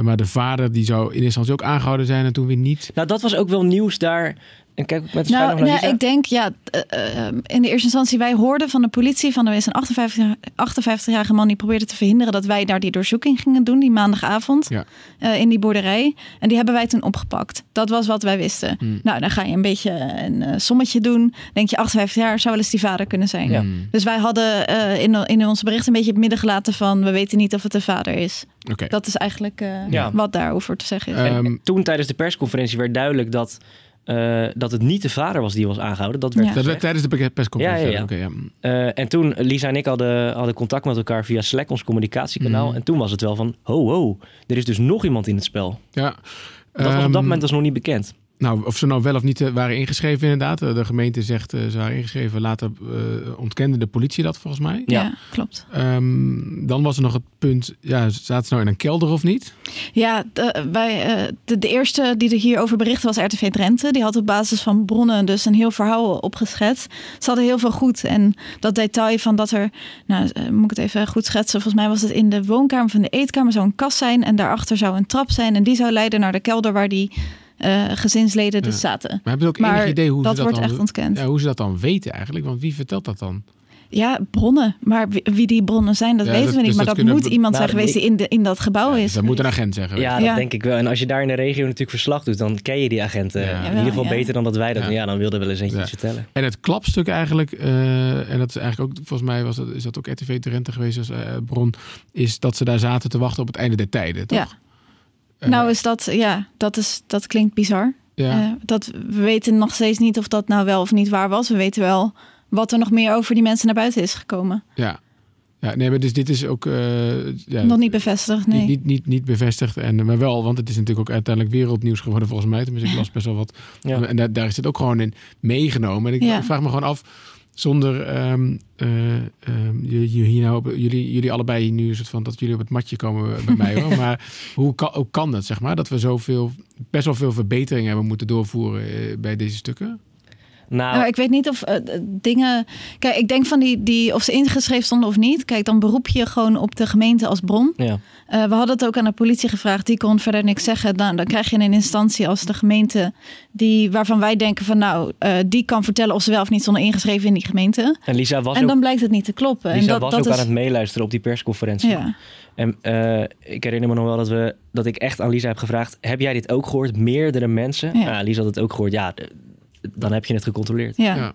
maar de vader die zou in instantie ook aangehouden zijn en toen weer niet. Nou, dat was ook wel nieuws daar. En kijk met Nou, nou, ik denk, ja, eh, eh, in de eerste instantie, wij hoorden van de politie van er is een 58 58-jarige man die probeerde te verhinderen dat wij daar die doorzoeking gingen doen, die maandagavond, Ja. eh, in die boerderij. En die hebben wij toen opgepakt. Dat was wat wij wisten. Hmm. Nou, dan ga je een beetje een sommetje doen. Denk je, 58 jaar zou wel eens die vader kunnen zijn. Ja. Hmm, Dus wij hadden eh, in, in onze bericht een beetje het midden gelaten van, we weten niet of het de vader is. Dat is eigenlijk eh, Ja. wat daarover te zeggen is. Eh, Ehm, toen tijdens de persconferentie werd duidelijk dat, eh, dat het niet de vader was die was aangehouden. Dat werd Ja. dat werd tijdens de persconferentie. Ja. Eh, en toen, Lisa en ik hadden, hadden contact met elkaar via Slack, ons communicatiekanaal. Mhm. En toen was het wel van, ho, ho, er is dus nog iemand in het spel. Ja. Dat was op dat Ehm, moment dus nog niet bekend. Nou, of ze nou wel of niet eh, waren ingeschreven inderdaad. Eh, De gemeente zegt eh, ze waren ingeschreven. Later eh, ontkende de politie dat volgens mij. Ja, Ja. klopt. Ehm, dan was er nog het punt, ja, zaten ze nou in een kelder of niet? Ja, de, wij, eh, de, de eerste die er hierover berichtte was RTV Drenthe. Die had op basis van bronnen dus een heel verhaal opgeschetst. Ze hadden heel veel goed. En dat detail van dat er, nou moet ik het even goed schetsen. Volgens mij was het in de woonkamer van de eetkamer zou een kast zijn. En daarachter zou een trap zijn. En die zou leiden naar de kelder waar die eh, gezinsleden dus Ja. zaten. Maar hebben ze ook Maar enig idee hoe dat ze dat wordt dan, echt ontkend. Ja, hoe ze dat dan weten eigenlijk? Want wie vertelt dat dan? Ja, bronnen. Maar wie, die bronnen zijn, dat Ja, weten dat- we niet. dus maar dat moet we- iemand Nou, zijn geweest ik- die in, de, in dat gebouw Ja, is. dus dat moet een agent zeggen. Ja, Ja. dat denk ik wel. En als je daar in de regio natuurlijk verslag doet, dan ken je die agenten Ja. in ieder geval ja. beter dan dat wij dat Ja. doen. Ja, dan wilden we wel eens eentje Ja. iets vertellen. En het klapstuk eigenlijk, eh, en dat is eigenlijk ook, volgens mij was dat, is dat ook RTV Drenthe geweest als eh, bron, is dat ze daar zaten te wachten op het einde der tijden, toch? Eh, Nou is dat, ja, dat, is, dat klinkt bizar. ja. Eh, dat, we weten nog steeds niet of dat nou wel of niet waar was. We weten wel wat er nog meer over die mensen naar buiten is gekomen. ja. Ja, nee, maar dus dit is ook... eh, ja, nog niet bevestigd, nee. Niet, niet, niet, niet bevestigd, en, maar wel, want het is natuurlijk ook uiteindelijk wereldnieuws geworden volgens mij. Tenminste, ik las best wel wat. Ja. En daar, daar is het ook gewoon in meegenomen. En ik, Ja. ik vraag me gewoon af, zonder ehm, jullie, hier nou, op- jullie, jullie allebei nu een soort van dat jullie op het matje komen bij mij hoor. Maar hoe kan, hoe kan dat, zeg maar? Dat we zoveel, best wel veel verbeteringen hebben moeten doorvoeren eh, bij deze stukken? Nou, Nou, ik weet niet of eh, dingen. Kijk, ik denk van die, die of ze ingeschreven stonden of niet. Kijk, dan beroep je gewoon op de gemeente als bron. ja. Eh, we hadden het ook aan de politie gevraagd. Die kon verder niks zeggen. Dan, dan krijg je een instantie als de gemeente. Die, waarvan wij denken van nou, eh, die kan vertellen of ze wel of niet stonden ingeschreven in die gemeente. En Lisa was En ook, dan blijkt het niet te kloppen. Lisa en dat, was dat ook is, aan het meeluisteren op die persconferentie. Ja. En ik herinner me nog wel dat, we, dat ik echt aan Lisa heb gevraagd... heb jij dit ook gehoord? Meerdere mensen? Ja. Ja. Lisa had het ook gehoord. Ja, dan heb je het gecontroleerd. Ja. Ja.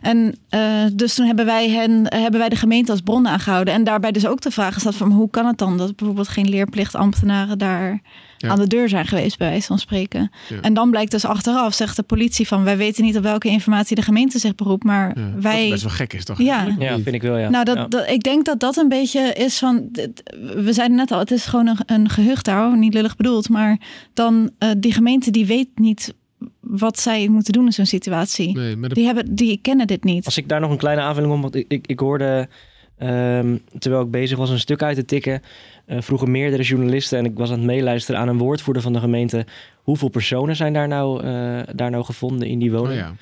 En eh, dus toen hebben wij, hen, hebben wij de gemeente als bron aangehouden. En daarbij dus ook de vraag gesteld van hoe kan het dan dat bijvoorbeeld geen leerplichtambtenaren daar Ja. aan de deur zijn geweest, bij wijze van spreken. Ja. En dan blijkt dus achteraf, zegt de politie van wij weten niet op welke informatie de gemeente zich beroept, maar Ja. Wat wij. best wel gek is, toch? Ja. Ja, vind ik wel, ja. Nou, dat, Ja. dat, ik denk dat dat een beetje is van. dit- We zeiden net al, het is gewoon een, een gehucht daar, niet lullig bedoeld. Maar dan eh, die gemeente die weet niet wat zij moeten doen in zo'n situatie. Nee, maar de- Die, hebben, die kennen dit niet. Als ik daar nog een kleine aanvulling op... want ik, ik, ik hoorde, ehm, terwijl ik bezig was een stuk uit te tikken... eh, vroegen meerdere journalisten... en ik was aan het meeluisteren aan een woordvoerder van de gemeente... hoeveel personen zijn daar nou, eh, daar nou gevonden in die oh, woning? ja.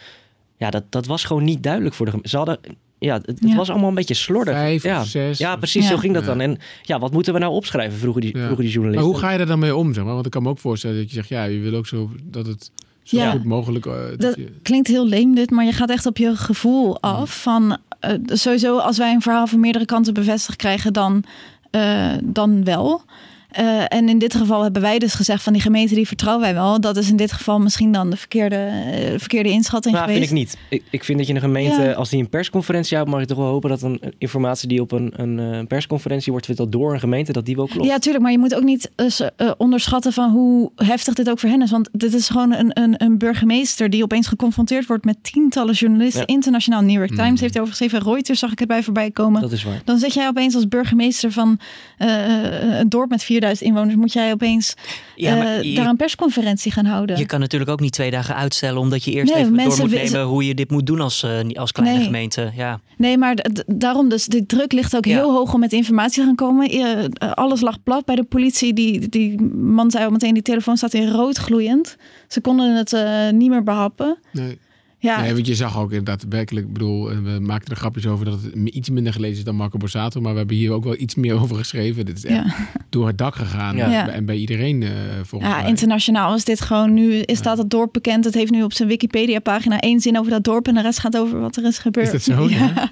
Ja, dat, dat was gewoon niet duidelijk voor de gemeente. Ze hadden... Ja, het, het Ja. was allemaal een beetje slordig. Vijf ja. of zes. Ja, precies, Ja. zo ging dat Ja. dan. En ja, wat moeten we nou opschrijven, vroegen die, Ja. vroegen die Maar journalisten. hoe ga je er dan mee om, zeg maar? Want ik kan me ook voorstellen dat je zegt, ja, je wil ook zo dat het zo Ja. goed mogelijk... eh, dat je- klinkt heel leem dit, maar je gaat echt op je gevoel af. Van, eh, sowieso als wij een verhaal van meerdere kanten bevestigd krijgen, dan, eh, dan wel. Eh, en in dit geval hebben wij dus gezegd van die gemeente die vertrouwen wij wel. Dat is in dit geval misschien dan de verkeerde, eh, verkeerde inschatting Nou, geweest. vind ik niet. Ik, ik vind dat je een gemeente, Ja. als die een persconferentie houdt, mag je toch wel hopen dat een een informatie die op een, een, eh, persconferentie wordt verteld door een gemeente, dat die wel klopt. Ja, tuurlijk, maar je moet ook niet eh, eh, onderschatten van hoe heftig dit ook voor hen is. Want dit is gewoon een, een, een burgemeester die opeens geconfronteerd wordt met tientallen journalisten. Ja. Internationaal New York Times Mhm. heeft erover geschreven. Reuters zag ik het bij voorbij komen. Dat is waar. Dan zit jij opeens als burgemeester van eh, een dorp met 4000 inwoners. Moet jij opeens Ja, maar eh, je- daar een persconferentie gaan houden. Je kan natuurlijk ook niet twee dagen uitstellen, omdat je eerst Nee, even door moet nemen hoe je dit moet doen als, eh, als kleine Nee. gemeente. Ja. Nee, maar daarom dus. De druk ligt ook Ja. heel hoog om met informatie te gaan komen. Eh, eh, alles lag plat bij de politie. Die, die man zei al meteen, die telefoon staat in rood gloeiend. Ze konden het eh, niet meer behappen. Nee. Ja, Nee, want je zag ook inderdaad werkelijk, ik bedoel, en we maakten er grapjes over dat het iets minder gelezen is dan Marco Borsato, maar we hebben hier ook wel iets meer over geschreven. Dit is echt ja. door het dak gegaan Ja. en, bij- en bij iedereen eh volgens ja mij. internationaal is dit gewoon nu. Is staat het dorp bekend? Het heeft nu op zijn Wikipedia-pagina één zin over dat dorp. En de rest gaat over wat er is gebeurd. Is dat zo? Ja.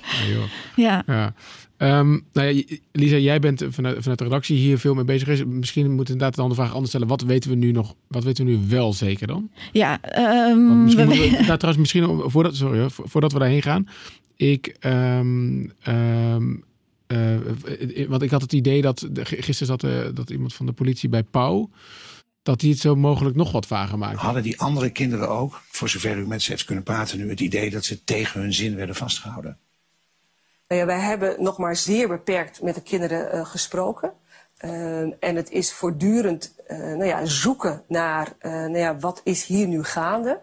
Ja. Ehm, nou ja, Lisa, jij bent vanuit, vanuit de redactie hier veel mee bezig. Is. Misschien moeten we inderdaad de andere vraag anders stellen. Wat weten we nu nog? Wat weten we nu wel zeker dan? Ja, ehm, misschien we- moeten we, nou, trouwens, misschien om- voordat, sorry, voordat we daarheen gaan. Ik, ehm, ehm, eh, eh, want ik had het idee dat gisteren zat eh, dat iemand van de politie bij Pauw. Dat hij het zo mogelijk nog wat vager maakt. Hadden die andere kinderen ook, voor zover u met ze heeft kunnen praten nu, het idee dat ze tegen hun zin werden vastgehouden? Nou ja, wij hebben nog maar zeer beperkt met de kinderen eh, gesproken. Uh, en het is voortdurend uh, nou ja, zoeken naar nou ja, wat is hier nu gaande.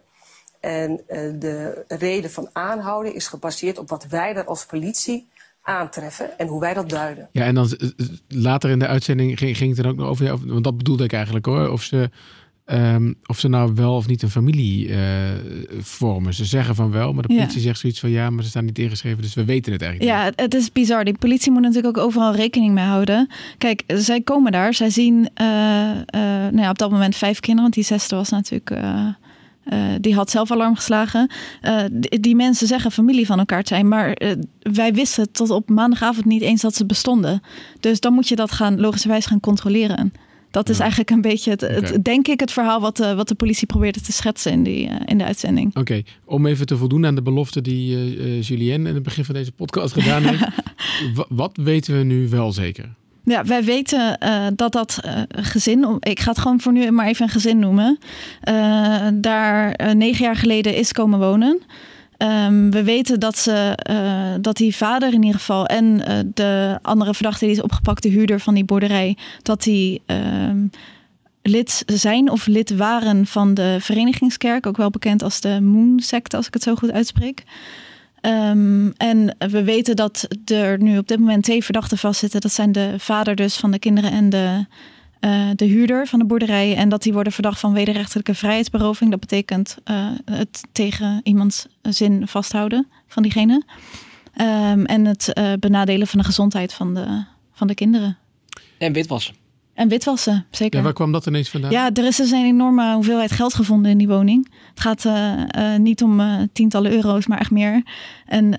En de reden van aanhouden is gebaseerd op wat wij er als politie aantreffen en hoe wij dat duiden. Ja, en dan later in de uitzending ging, ging het er ook nog over, want dat bedoelde ik eigenlijk hoor, of ze Um, of ze nou wel of niet een familie uh, vormen. Ze zeggen van wel, maar de politie ja. zegt zoiets van ja, maar ze staan niet ingeschreven, dus we weten het eigenlijk ja, niet. Ja, het is bizar. Die politie moet natuurlijk ook overal rekening mee houden. Kijk, zij komen daar, zij zien uh, uh, nou ja, op dat moment vijf kinderen, want die zesde was natuurlijk. die had zelf alarm geslagen. Die, die, mensen zeggen familie van elkaar te zijn, maar wij wisten tot op maandagavond niet eens dat ze bestonden. Dus dan moet je dat gaan logischerwijs gaan controleren. Dat is eigenlijk een beetje, het, het, denk ik, het verhaal wat de, wat de politie probeerde te schetsen in, die, uh, in de uitzending. Oké, om even te voldoen aan de belofte die uh, Julien in het begin van deze podcast gedaan heeft. wat weten we nu wel zeker? Ja, wij weten uh, dat dat gezin, ik ga het gewoon voor nu maar even een gezin noemen, daar negen jaar geleden is komen wonen. Um, we weten dat, ze, uh, dat die vader in ieder geval en uh, de andere verdachte die is opgepakt, de huurder van die boerderij, dat die um, lid zijn of lid waren van de Verenigingskerk, ook wel bekend als de Moon-secte, als ik het zo goed uitspreek. Um, en we weten dat er nu op dit moment twee verdachten vastzitten. Dat zijn de vader dus van de kinderen en de uh, de huurder van de boerderij. En dat die worden verdacht van wederrechtelijke vrijheidsberoving. Dat betekent uh, het tegen iemands zin vasthouden van diegene. Um, en het uh, benadelen van de gezondheid van de, van de kinderen. En witwassen. En witwassen, zeker. Ja, waar kwam dat ineens vandaan? Ja, er is dus een enorme hoeveelheid geld gevonden in die woning. Het gaat uh, uh, niet om uh, tientallen euro's, maar echt meer. En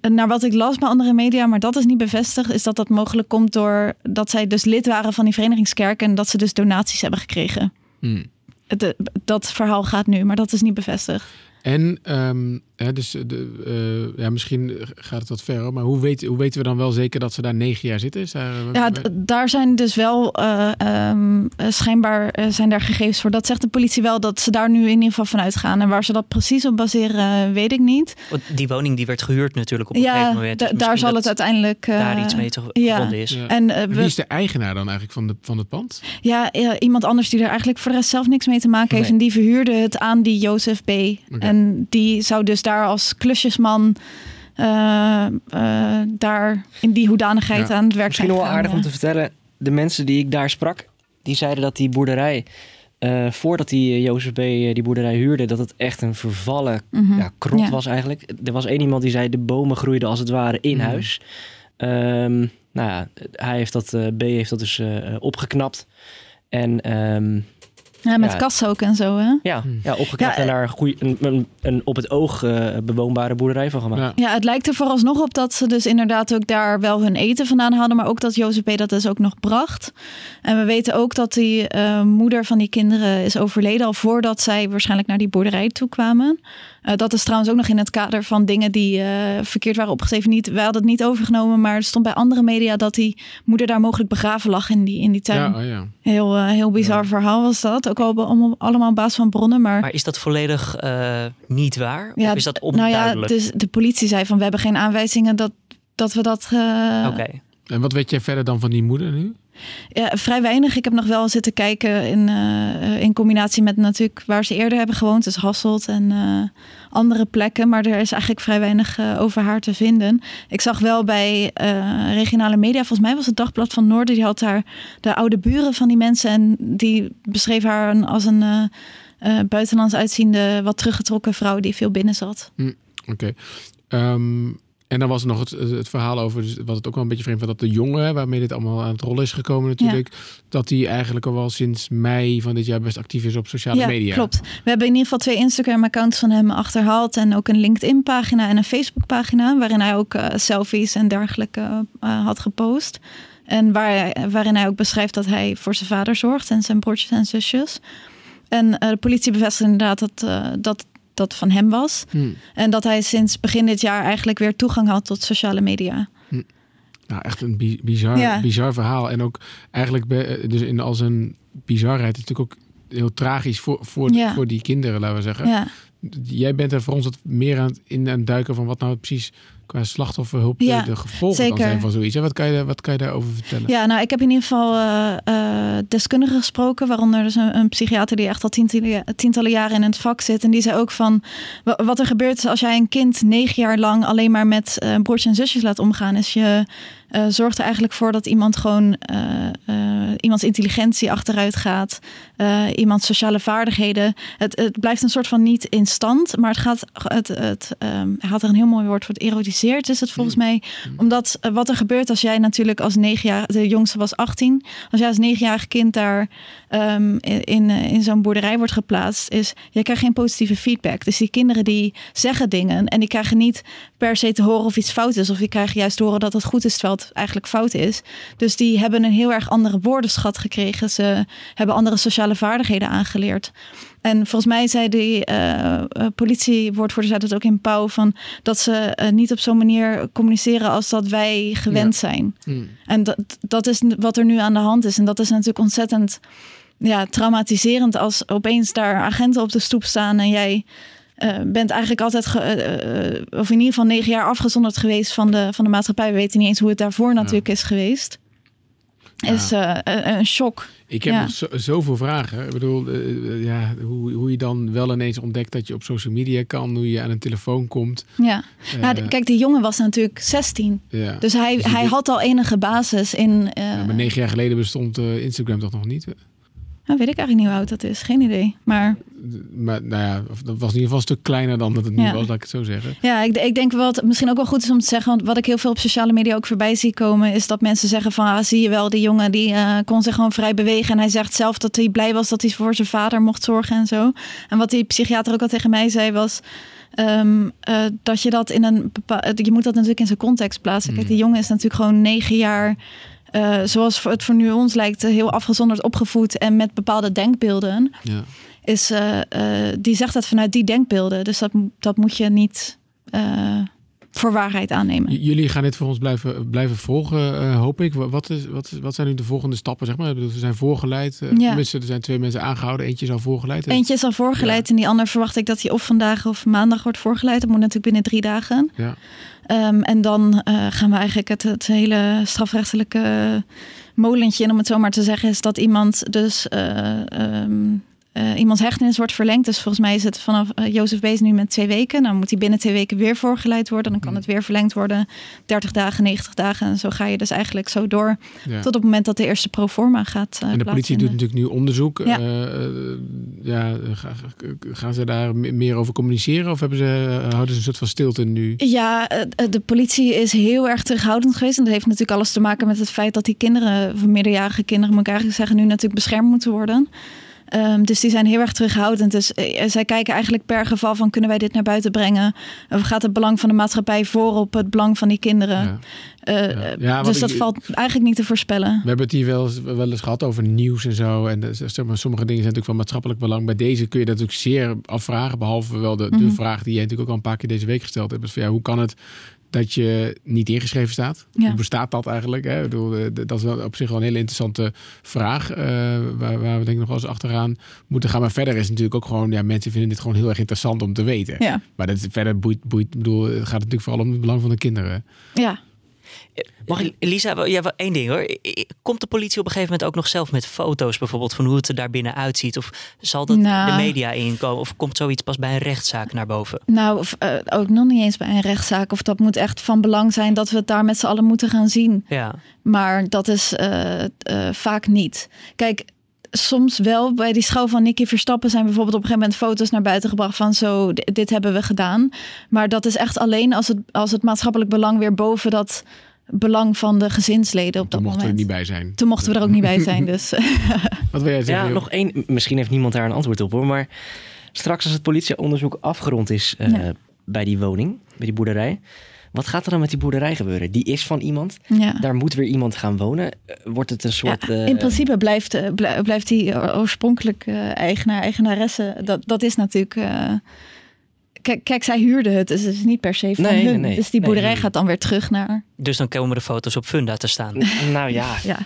naar wat ik las bij andere media, maar dat is niet bevestigd, is dat dat mogelijk komt door dat zij dus lid waren van die verenigingskerk en dat ze dus donaties hebben gekregen. Hmm. De, dat verhaal gaat nu, maar dat is niet bevestigd. En um, hè, dus de, uh, ja, misschien gaat het wat ver, maar hoe, weet, hoe weten we dan wel zeker dat ze daar negen jaar zitten? Is daar, ja, daar zijn dus wel uh, um, schijnbaar uh, zijn daar gegevens voor. Dat zegt de politie wel dat ze daar nu in ieder geval van uitgaan. En waar ze dat precies op baseren, weet ik niet. Die woning die werd gehuurd natuurlijk op een ja, gegeven moment. Dus daar zal het uiteindelijk daar iets mee te ja. gevonden is. Ja. En, we, Wie is de eigenaar dan eigenlijk van, de, van het pand? Ja, iemand anders die er eigenlijk voor de rest zelf niks mee te maken heeft. En die verhuurde het aan die Jozef B. Okay. En die zou dus daar als klusjesman uh, uh, daar in die hoedanigheid ja. aan het werk Misschien zijn wel gegaan, aardig ja. om te vertellen. De mensen die ik daar sprak, die zeiden dat die boerderij... Uh, voordat die Jozef B. die boerderij huurde, dat het echt een vervallen mm -hmm. ja, krot Ja. was eigenlijk. Er was één iemand die zei, de bomen groeiden als het ware in Mhm. huis. Um, nou ja, hij heeft dat, uh, B. heeft dat dus uh, opgeknapt. En um, Ja, met Ja. kassen ook en zo, hè? ja, ja opgeknapt Ja, en daar een, goeie, een, een, een op het oog uh, bewoonbare boerderij van gemaakt. Ja. Ja, het lijkt er vooralsnog op dat ze dus inderdaad ook daar wel hun eten vandaan hadden, maar ook dat Jozef B. dat dus ook nog bracht. En we weten ook dat die eh, moeder van die kinderen is overleden al voordat zij waarschijnlijk naar die boerderij toe kwamen. Eh, dat is trouwens ook nog in het kader van dingen die eh, verkeerd waren opgeschreven. Niet, wij hadden het niet overgenomen, maar er stond bij andere media dat die moeder daar mogelijk begraven lag in die, in die tuin. Ja, oh ja. Heel, eh, heel bizar verhaal was dat. Ook al allemaal, allemaal op basis van bronnen, maar... Maar is dat volledig eh, niet waar? Ja, of is dat nou ja, onduidelijk? dus de politie zei van we hebben geen aanwijzingen dat, dat we dat. eh, Oké. En wat weet jij verder dan van die moeder nu? Ja, vrij weinig. Ik heb nog wel zitten kijken in, eh, in combinatie met natuurlijk waar ze eerder hebben gewoond, dus Hasselt en eh, andere plekken. Maar er is eigenlijk vrij weinig eh, over haar te vinden. Ik zag wel bij regionale media, volgens mij was het Dagblad van Noorden, die had daar de oude buren van die mensen en die beschreef haar als een buitenlands uitziende, wat teruggetrokken vrouw die veel binnen zat. Oké. Ehm, en dan was er nog het, het verhaal over, dus wat het ook wel een beetje vreemd was, dat de jongen, waarmee dit allemaal aan het rollen is gekomen natuurlijk, dat die eigenlijk al wel sinds mei van dit jaar best actief is op sociale ja, media. klopt. We hebben in ieder geval twee Instagram-accounts van hem achterhaald. En ook een LinkedIn-pagina en een Facebook-pagina. Waarin hij ook eh, selfies en dergelijke eh, had gepost. En waar, hij- waarin hij ook beschrijft dat hij voor zijn vader zorgt en zijn broertjes en zusjes. En eh, de politie bevestigt inderdaad dat dat, dat van hem was. Hm. En dat hij sinds begin dit jaar eigenlijk weer toegang had tot sociale media. Nou, echt een bi- bizar, Ja. bizar verhaal. En ook eigenlijk be- dus in al zijn bizarheid natuurlijk ook heel tragisch voor, voor, Ja. voor die kinderen, laten we zeggen. Ja. Jij bent er voor ons wat meer aan het, in aan duiken van wat nou precies qua slachtofferhulp Ja, de, gevolgen kan zeker. zijn van zoiets. En wat kan je, wat kan je daarover vertellen? Ja, nou, ik heb in ieder geval eh, deskundigen gesproken, waaronder dus een, een psychiater die echt al tientallen, tientallen jaren in het vak zit. En die zei ook van, wa- wat er gebeurt is als jij een kind negen jaar lang alleen maar met eh, broertjes en zusjes laat omgaan, is je eh, zorgt er eigenlijk voor dat iemand gewoon eh, eh, iemands intelligentie achteruit gaat, iemands sociale vaardigheden. Het, het blijft een soort van niet in stand, maar het gaat, het, het, ehm, hij had er een heel mooi woord voor, het erotiseert is het volgens mij. Omdat eh, wat er gebeurt als jij natuurlijk als negen jaar, de jongste was 18, als jij als negenjarig kind daar ehm, in, in, in zo'n boerderij wordt geplaatst, is je krijgt geen positieve feedback. Dus die kinderen die zeggen dingen en die krijgen niet per se te horen of iets fout is, of die krijgen juist te horen dat het goed is terwijl het eigenlijk fout is. Dus die hebben een heel erg andere woordenschat gekregen. Ze hebben andere sociale vaardigheden aangeleerd. En volgens mij zei die eh, politiewoordvoerder zei dat ook in Pauw van dat ze eh, niet op zo'n manier communiceren als dat wij gewend zijn. Hmm. En dat, dat is wat er nu aan de hand is. En dat is natuurlijk ontzettend ja, traumatiserend als opeens daar agenten op de stoep staan en jij eh, bent eigenlijk altijd, ge- eh, eh, of in ieder geval negen jaar afgezonderd geweest van de, van de maatschappij. We weten niet eens hoe het daarvoor natuurlijk is geweest. Is een, een shock. Ik heb Ja. nog zo, zoveel vragen. Ik bedoel, ja, hoe, hoe je dan wel ineens ontdekt dat je op social media kan, hoe je aan een telefoon komt. Ja. nou, kijk, die jongen was natuurlijk 16. Ja. Dus hij, Dus hij had al enige basis in. Ja, maar negen jaar geleden bestond Instagram toch nog niet? Nou, weet ik eigenlijk niet hoe oud dat is. Geen idee. Maar Maar nou ja, dat was in ieder geval een stuk kleiner dan dat het nu Ja. was, laat ik het zo zeggen. Ja, ik, ik denk wel wat misschien ook wel goed is om te zeggen. Want wat ik heel veel op sociale media ook voorbij zie komen. Is dat mensen zeggen van ah, zie je wel, die jongen die eh, kon zich gewoon vrij bewegen. En hij zegt zelf dat hij blij was dat hij voor zijn vader mocht zorgen en zo. En wat die psychiater ook al tegen mij zei was. ehm, eh, dat je dat in een bepaal, je moet dat natuurlijk in zijn context plaatsen. Kijk, die jongen is natuurlijk gewoon negen jaar. Eh, zoals het voor nu ons lijkt, eh, heel afgezonderd opgevoed en met bepaalde denkbeelden. Ja. Is, eh, die zegt dat vanuit die denkbeelden. Dus dat, dat moet je niet voor waarheid aannemen. J- Jullie gaan dit voor ons blijven, blijven volgen, hoop ik. Wa- Wat, is, wat, is, wat zijn nu de volgende stappen? Zeg maar? Ze zijn voorgeleid. Ja. er zijn twee mensen aangehouden. Eentje is al voorgeleid. Eentje is al voorgeleid en die ander verwacht ik dat hij of vandaag of maandag wordt voorgeleid. Dat moet natuurlijk binnen drie dagen. Ja. Ehm, en dan eh, gaan we eigenlijk het, het hele strafrechtelijke molentje in, om het zo maar te zeggen, is dat iemand dus eh, ehm, eh, iemands hechtenis wordt verlengd. Dus volgens mij is het vanaf eh, Jozef Bees nu met twee weken. Dan moet hij binnen twee weken weer voorgeleid worden. Dan kan het weer verlengd worden. 30 dagen, 90 dagen. En zo ga je dus eigenlijk zo door. Ja. Tot op het moment dat de eerste proforma gaat eh En de politie doet natuurlijk nu onderzoek. Ja. Ja, ga- ga- gaan ze daar me- meer over communiceren? Of hebben ze, houden ze een soort van stilte nu? Ja, de politie is heel erg terughoudend geweest. En dat heeft natuurlijk alles te maken met het feit dat die kinderen, of minderjarige kinderen, moet ik eigenlijk zeggen, nu natuurlijk beschermd moeten worden. Ehm, dus die zijn heel erg terughoudend. Dus eh, zij kijken eigenlijk per geval van kunnen wij dit naar buiten brengen? Of gaat het belang van de maatschappij voor op het belang van die kinderen? Ja. Eh, Ja. Ja, want dus ik- dat valt eigenlijk niet te voorspellen. We hebben het hier wel eens, wel eens gehad over nieuws en zo. En eh, zeg maar, sommige dingen zijn natuurlijk van maatschappelijk belang. Bij deze kun je dat natuurlijk zeer afvragen. Behalve wel de, de Mhm. vraag die jij natuurlijk ook al een paar keer deze week gesteld hebt. Is van, ja, hoe kan het dat je niet ingeschreven staat? Ja. Hoe bestaat dat eigenlijk? Hè? Ik bedoel, eh, dat is wel op zich wel een hele interessante vraag. eh, waar, waar we denk ik nog wel eens achteraan moeten gaan. Maar verder is natuurlijk ook gewoon... Ja, mensen vinden dit gewoon heel erg interessant om te weten. Ja. Maar dat, verder boeit, boeit, bedoel, het gaat natuurlijk vooral om het belang van de kinderen. Ja. Mag ik, Lisa, ja, één ding hoor. Komt de politie op een gegeven moment ook nog zelf met foto's bijvoorbeeld van hoe het er daar binnen uitziet? Of zal dat Nou. de media inkomen? Of komt zoiets pas bij een rechtszaak naar boven? Nou, of, eh, ook nog niet eens bij een rechtszaak. Of dat moet echt van belang zijn dat we het daar met z'n allen moeten gaan zien. Ja. Maar dat is eh, eh, vaak niet. Kijk, soms wel. Bij die schouw van Nicky Verstappen zijn bijvoorbeeld op een gegeven moment foto's naar buiten gebracht van zo, dit hebben we gedaan. Maar dat is echt alleen als het, als het maatschappelijk belang weer boven dat belang van de gezinsleden op dat Daar mochten we er moment. niet bij zijn. Toen mochten we er ook niet bij zijn. Dus Wat wil jij zeggen? Ja, nog één. Misschien heeft niemand daar een antwoord op hoor. Maar straks als het politieonderzoek afgerond is eh, Ja. bij die woning, bij die boerderij. Wat gaat er dan met die boerderij gebeuren? Die is van iemand. ja. Daar moet weer iemand gaan wonen. Eh, Wordt het een soort... Ja, eh, in principe blijft, eh, blij- blijft die oorspronkelijk eh, eigenaar, eigenaresse, dat, dat is natuurlijk... eh, kijk, kijk, zij huurde het, dus het is niet per se van Nee, nee, hun. nee. Dus die Nee, boerderij nee. gaat dan weer terug naar... Dus dan komen de foto's op Funda te staan. Nou ja, Ja.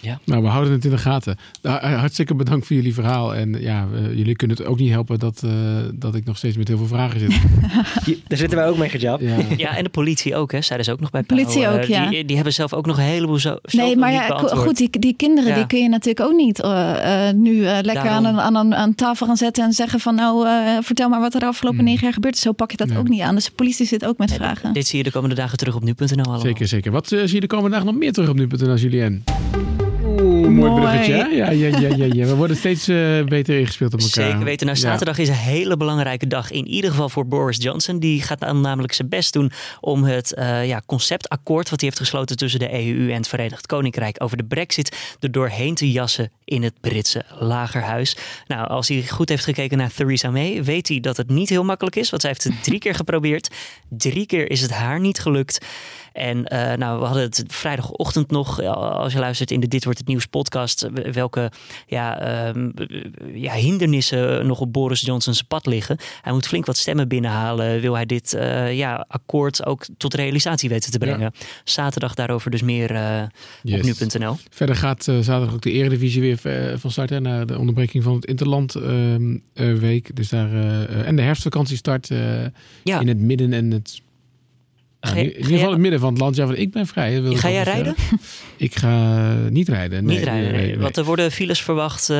Ja. Nou, we houden het in de gaten. Nou, eh, hartstikke bedankt voor jullie verhaal. En ja, eh, jullie kunnen het ook niet helpen dat, eh, dat ik nog steeds met heel veel vragen zit. Je- Daar zitten wij ook mee, Gertjap. Ja. Ja, en de politie ook, hè? Zeiden ze ook nog bij Politie ook, ja. Die, die hebben zelf ook nog een heleboel zo. Nee, maar ja, goed, die, die kinderen Ja. die kun je natuurlijk ook niet eh, eh, nu eh, lekker aan, een, aan, een, aan tafel gaan zetten en zeggen van nou, eh, vertel maar wat er de afgelopen negen jaar gebeurd is. Zo pak je dat Nee. ook niet aan. Dus de politie zit ook met vragen. Dit zie je de komende dagen terug op nu.nl allemaal. Zeker, zeker. Wat zie je de komende dagen nog meer terug op nu.nl, Julien? Mooi Mooi. bruggetje. hè? Ja, ja, ja, ja, ja. We worden steeds eh, beter ingespeeld op elkaar. Zeker weten. Nou, zaterdag is een hele belangrijke dag. In ieder geval voor Boris Johnson. Die gaat dan namelijk zijn best doen om het eh, ja, conceptakkoord. wat hij heeft gesloten tussen de EU en het Verenigd Koninkrijk. over de Brexit. er doorheen te jassen in het Britse lagerhuis. Nou, als hij goed heeft gekeken naar Theresa May. weet hij dat het niet heel makkelijk is. Want zij heeft het drie keer geprobeerd. Drie keer is het haar niet gelukt. En eh, nou, we hadden het vrijdagochtend nog, als je luistert in de Dit Wordt Het Nieuws podcast, eh, welke ja, ehm, ja, hindernissen nog op Boris Johnson's pad liggen. Hij moet flink wat stemmen binnenhalen, wil hij dit eh, ja, akkoord ook tot realisatie weten te brengen. Zaterdag daarover dus meer Yes. op nu.nl. Verder gaat zaterdag ook de Eredivisie weer eh, van start. Hè, na de onderbreking van het Interland ehm, eh, week. Dus daar, eh, en de herfstvakantie start Ja, in het midden en het... Ga in ieder geval jij- het midden van het land. Ja, want ik ben vrij. wil ga jij rijden? zeggen. Ik ga niet rijden. Nee, Niet rijden, nee. Want er worden files verwacht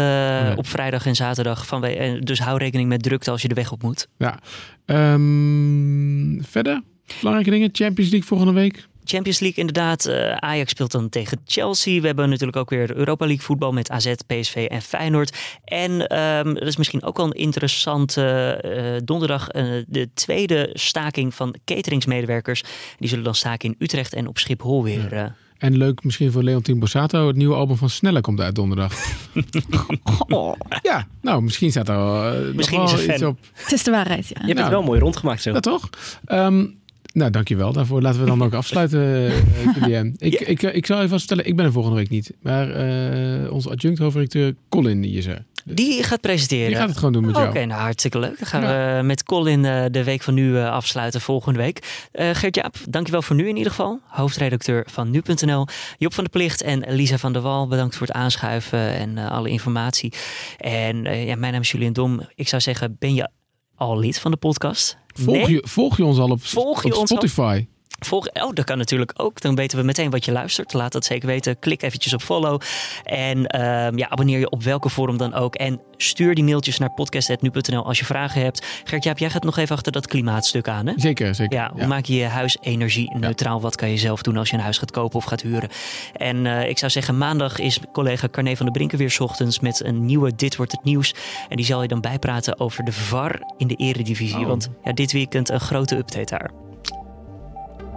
op vrijdag en zaterdag. Van, dus hou rekening met drukte als je de weg op moet. Ja. Ehm, verder, belangrijke dingen. Champions League volgende week. Champions League inderdaad. eh, Ajax speelt dan tegen Chelsea. We hebben natuurlijk ook weer Europa League voetbal met AZ, PSV en Feyenoord. En ehm dat is misschien ook wel een interessante eh, donderdag. eh, de tweede staking van cateringsmedewerkers. Die zullen dan staken in Utrecht en op Schiphol weer. eh. En leuk misschien voor Leontien Borsato. Het nieuwe album van Snelle komt uit donderdag. Oh, ja, nou, misschien staat er wel, nog Misschien wel is hij iets fan. op. het is de waarheid, ja. Je hebt Nou. het wel mooi rondgemaakt zo. Ja, toch? Ehm, nou, dankjewel daarvoor. Laten we dan ook afsluiten, eh, Julien. Ik, ik, ik zal even vertellen, ik ben er volgende week niet. Maar eh, onze adjunct hoofdredacteur Colin die is er. Die gaat presenteren. Die gaat het gewoon doen met Oké, jou. nou hartstikke leuk. Dan gaan we met Colin eh, de week van nu eh, afsluiten volgende week. Eh Gert-Jaap, dankjewel voor nu in ieder geval. Hoofdredacteur van nu.nl. Job van de Plicht en Lisa van der Wal, bedankt voor het aanschuiven en eh, alle informatie. En eh, ja, mijn naam is Julian Dom. Ik zou zeggen, ben je al lid van de podcast? Volg, Nee? je, volg je ons al op, Volg je op ons al? Volg, oh, dat kan natuurlijk ook. Dan weten we meteen wat je luistert. Laat dat zeker weten. Klik eventjes op follow. En ehm, ja, abonneer je op welke vorm dan ook. En stuur die mailtjes naar podcast.nu.nl als je vragen hebt. Gert-Jaap, jij gaat nog even achter dat klimaatstuk aan, hè? Zeker, zeker. Ja, hoe maak je je huis energie-neutraal? Wat kan je zelf doen als je een huis gaat kopen of gaat huren? En eh, ik zou zeggen, maandag is collega Carne van der Brinken weer 's ochtends met een nieuwe Dit Wordt Het Nieuws. En die zal je dan bijpraten over de VAR in de eredivisie. Oh. Want ja, dit weekend een grote update daar.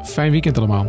Fijn weekend allemaal.